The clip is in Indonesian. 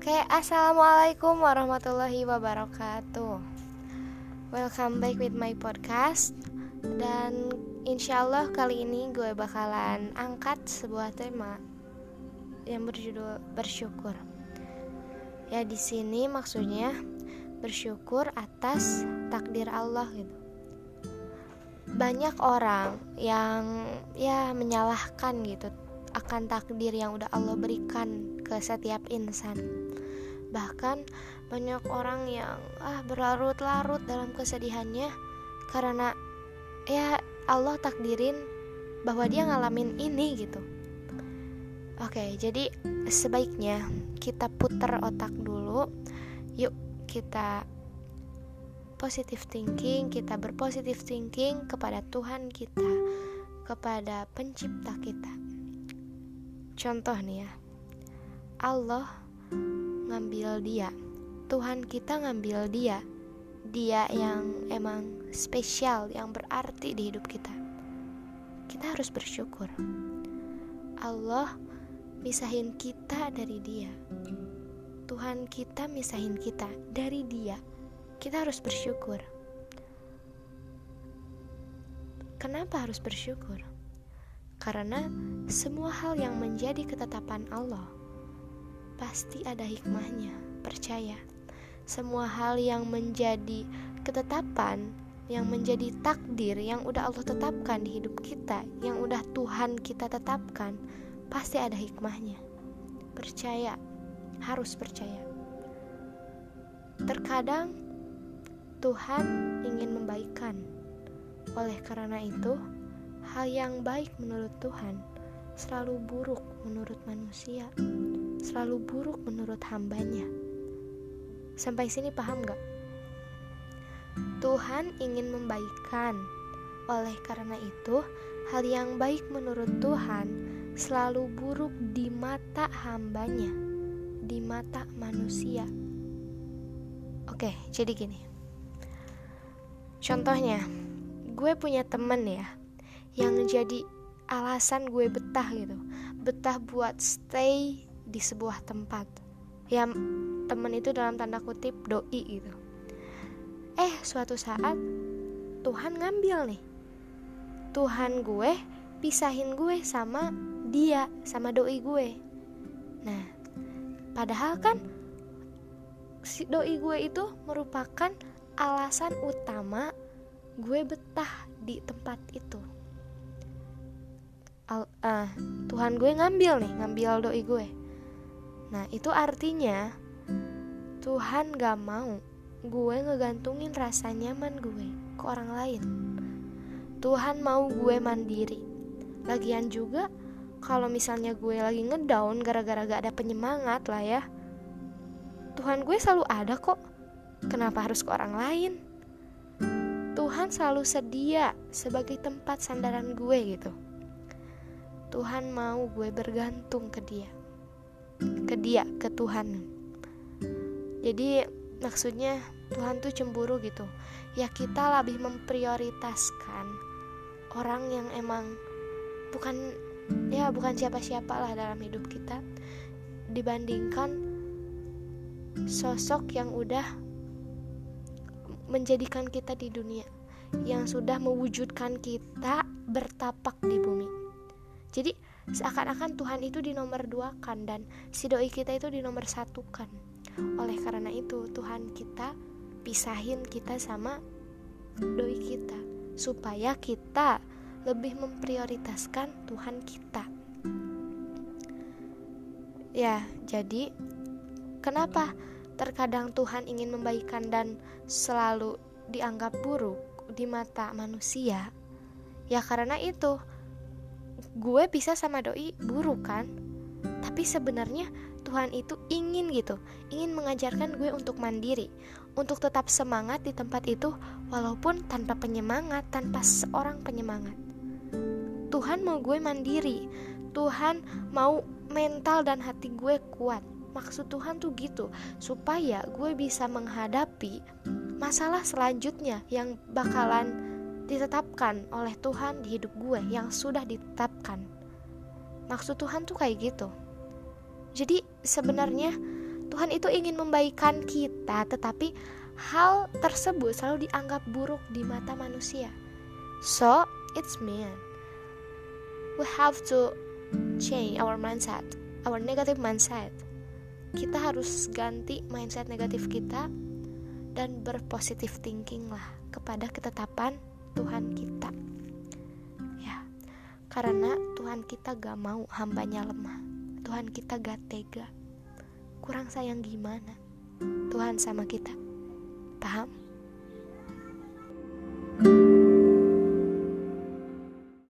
Oke, assalamualaikum warahmatullahi wabarakatuh. Welcome back with my podcast. Dan insya Allah kali ini gue bakalan angkat sebuah tema yang berjudul bersyukur. Ya di sini maksudnya bersyukur atas takdir Allah gitu. Banyak orang yang ya menyalahkan gitu akan takdir yang udah Allah berikan ke setiap insan. Bahkan banyak orang yang ah berlarut-larut dalam kesedihannya karena ya Allah takdirin bahwa dia ngalamin ini gitu. Oke, jadi sebaiknya kita putar otak dulu. Yuk kita positive thinking, kita berpositif thinking kepada Tuhan kita, kepada pencipta kita. Contoh nih ya. Allah ngambil dia. Tuhan kita ngambil dia. Dia yang emang spesial yang berarti di hidup kita. Kita harus bersyukur. Allah misahin kita dari dia. Tuhan kita misahin kita dari dia. Kita harus bersyukur. Kenapa harus bersyukur karena semua hal yang menjadi ketetapan Allah pasti ada hikmahnya. Percaya, semua hal yang menjadi ketetapan, yang menjadi takdir yang udah Allah tetapkan di hidup kita, yang udah Tuhan kita tetapkan, pasti ada hikmahnya. Percaya, harus percaya. Terkadang Tuhan ingin membaikan. Oleh karena itu, hal yang baik menurut Tuhan selalu buruk menurut manusia selalu buruk menurut hambanya. Sampai sini paham gak? Tuhan ingin membaikan. Oleh karena itu, hal yang baik menurut Tuhan selalu buruk di mata hambanya, di mata manusia. Oke, jadi gini. Contohnya, gue punya temen ya, yang jadi alasan gue betah gitu. Betah buat stay di sebuah tempat. Ya temen itu dalam tanda kutip doi gitu. Eh suatu saat Tuhan ngambil nih. Tuhan gue pisahin gue sama dia sama doi gue. Nah padahal kan si doi gue itu merupakan alasan utama gue betah di tempat itu Al, uh, Tuhan gue ngambil nih ngambil doi gue Nah, itu artinya Tuhan gak mau gue ngegantungin rasa nyaman gue ke orang lain. Tuhan mau gue mandiri. Lagian juga kalau misalnya gue lagi ngedown gara-gara gak ada penyemangat lah ya. Tuhan gue selalu ada kok. Kenapa harus ke orang lain? Tuhan selalu sedia sebagai tempat sandaran gue gitu. Tuhan mau gue bergantung ke Dia. Ke dia ke Tuhan. Jadi maksudnya Tuhan tuh cemburu gitu. Ya kita lebih memprioritaskan orang yang emang bukan ya bukan siapa-siapa lah dalam hidup kita dibandingkan sosok yang udah menjadikan kita di dunia yang sudah mewujudkan kita bertapak di bumi jadi seakan-akan Tuhan itu di nomor dua kan dan si doi kita itu di nomor satu kan. Oleh karena itu Tuhan kita pisahin kita sama doi kita supaya kita lebih memprioritaskan Tuhan kita. Ya jadi kenapa terkadang Tuhan ingin membaikan dan selalu dianggap buruk di mata manusia? Ya karena itu gue bisa sama doi buruk kan? Tapi sebenarnya Tuhan itu ingin gitu ingin mengajarkan gue untuk mandiri untuk tetap semangat di tempat itu walaupun tanpa penyemangat tanpa seorang penyemangat. Tuhan mau gue mandiri Tuhan mau mental dan hati gue kuat. Maksud Tuhan tuh gitu supaya gue bisa menghadapi masalah selanjutnya yang bakalan ditetapkan oleh Tuhan di hidup gue yang sudah ditetapkan. Maksud Tuhan tuh kayak gitu. Jadi sebenarnya Tuhan itu ingin membaikan kita, tetapi hal tersebut selalu dianggap buruk di mata manusia. So, it's mean we have to change our mindset, our negative mindset. Kita harus ganti mindset negatif kita dan berpositif thinking lah kepada ketetapan Tuhan kita. Ya, karena Tuhan kita gak mau hambanya lemah. Tuhan kita gak tega. Kurang sayang gimana? Tuhan sama kita. Paham?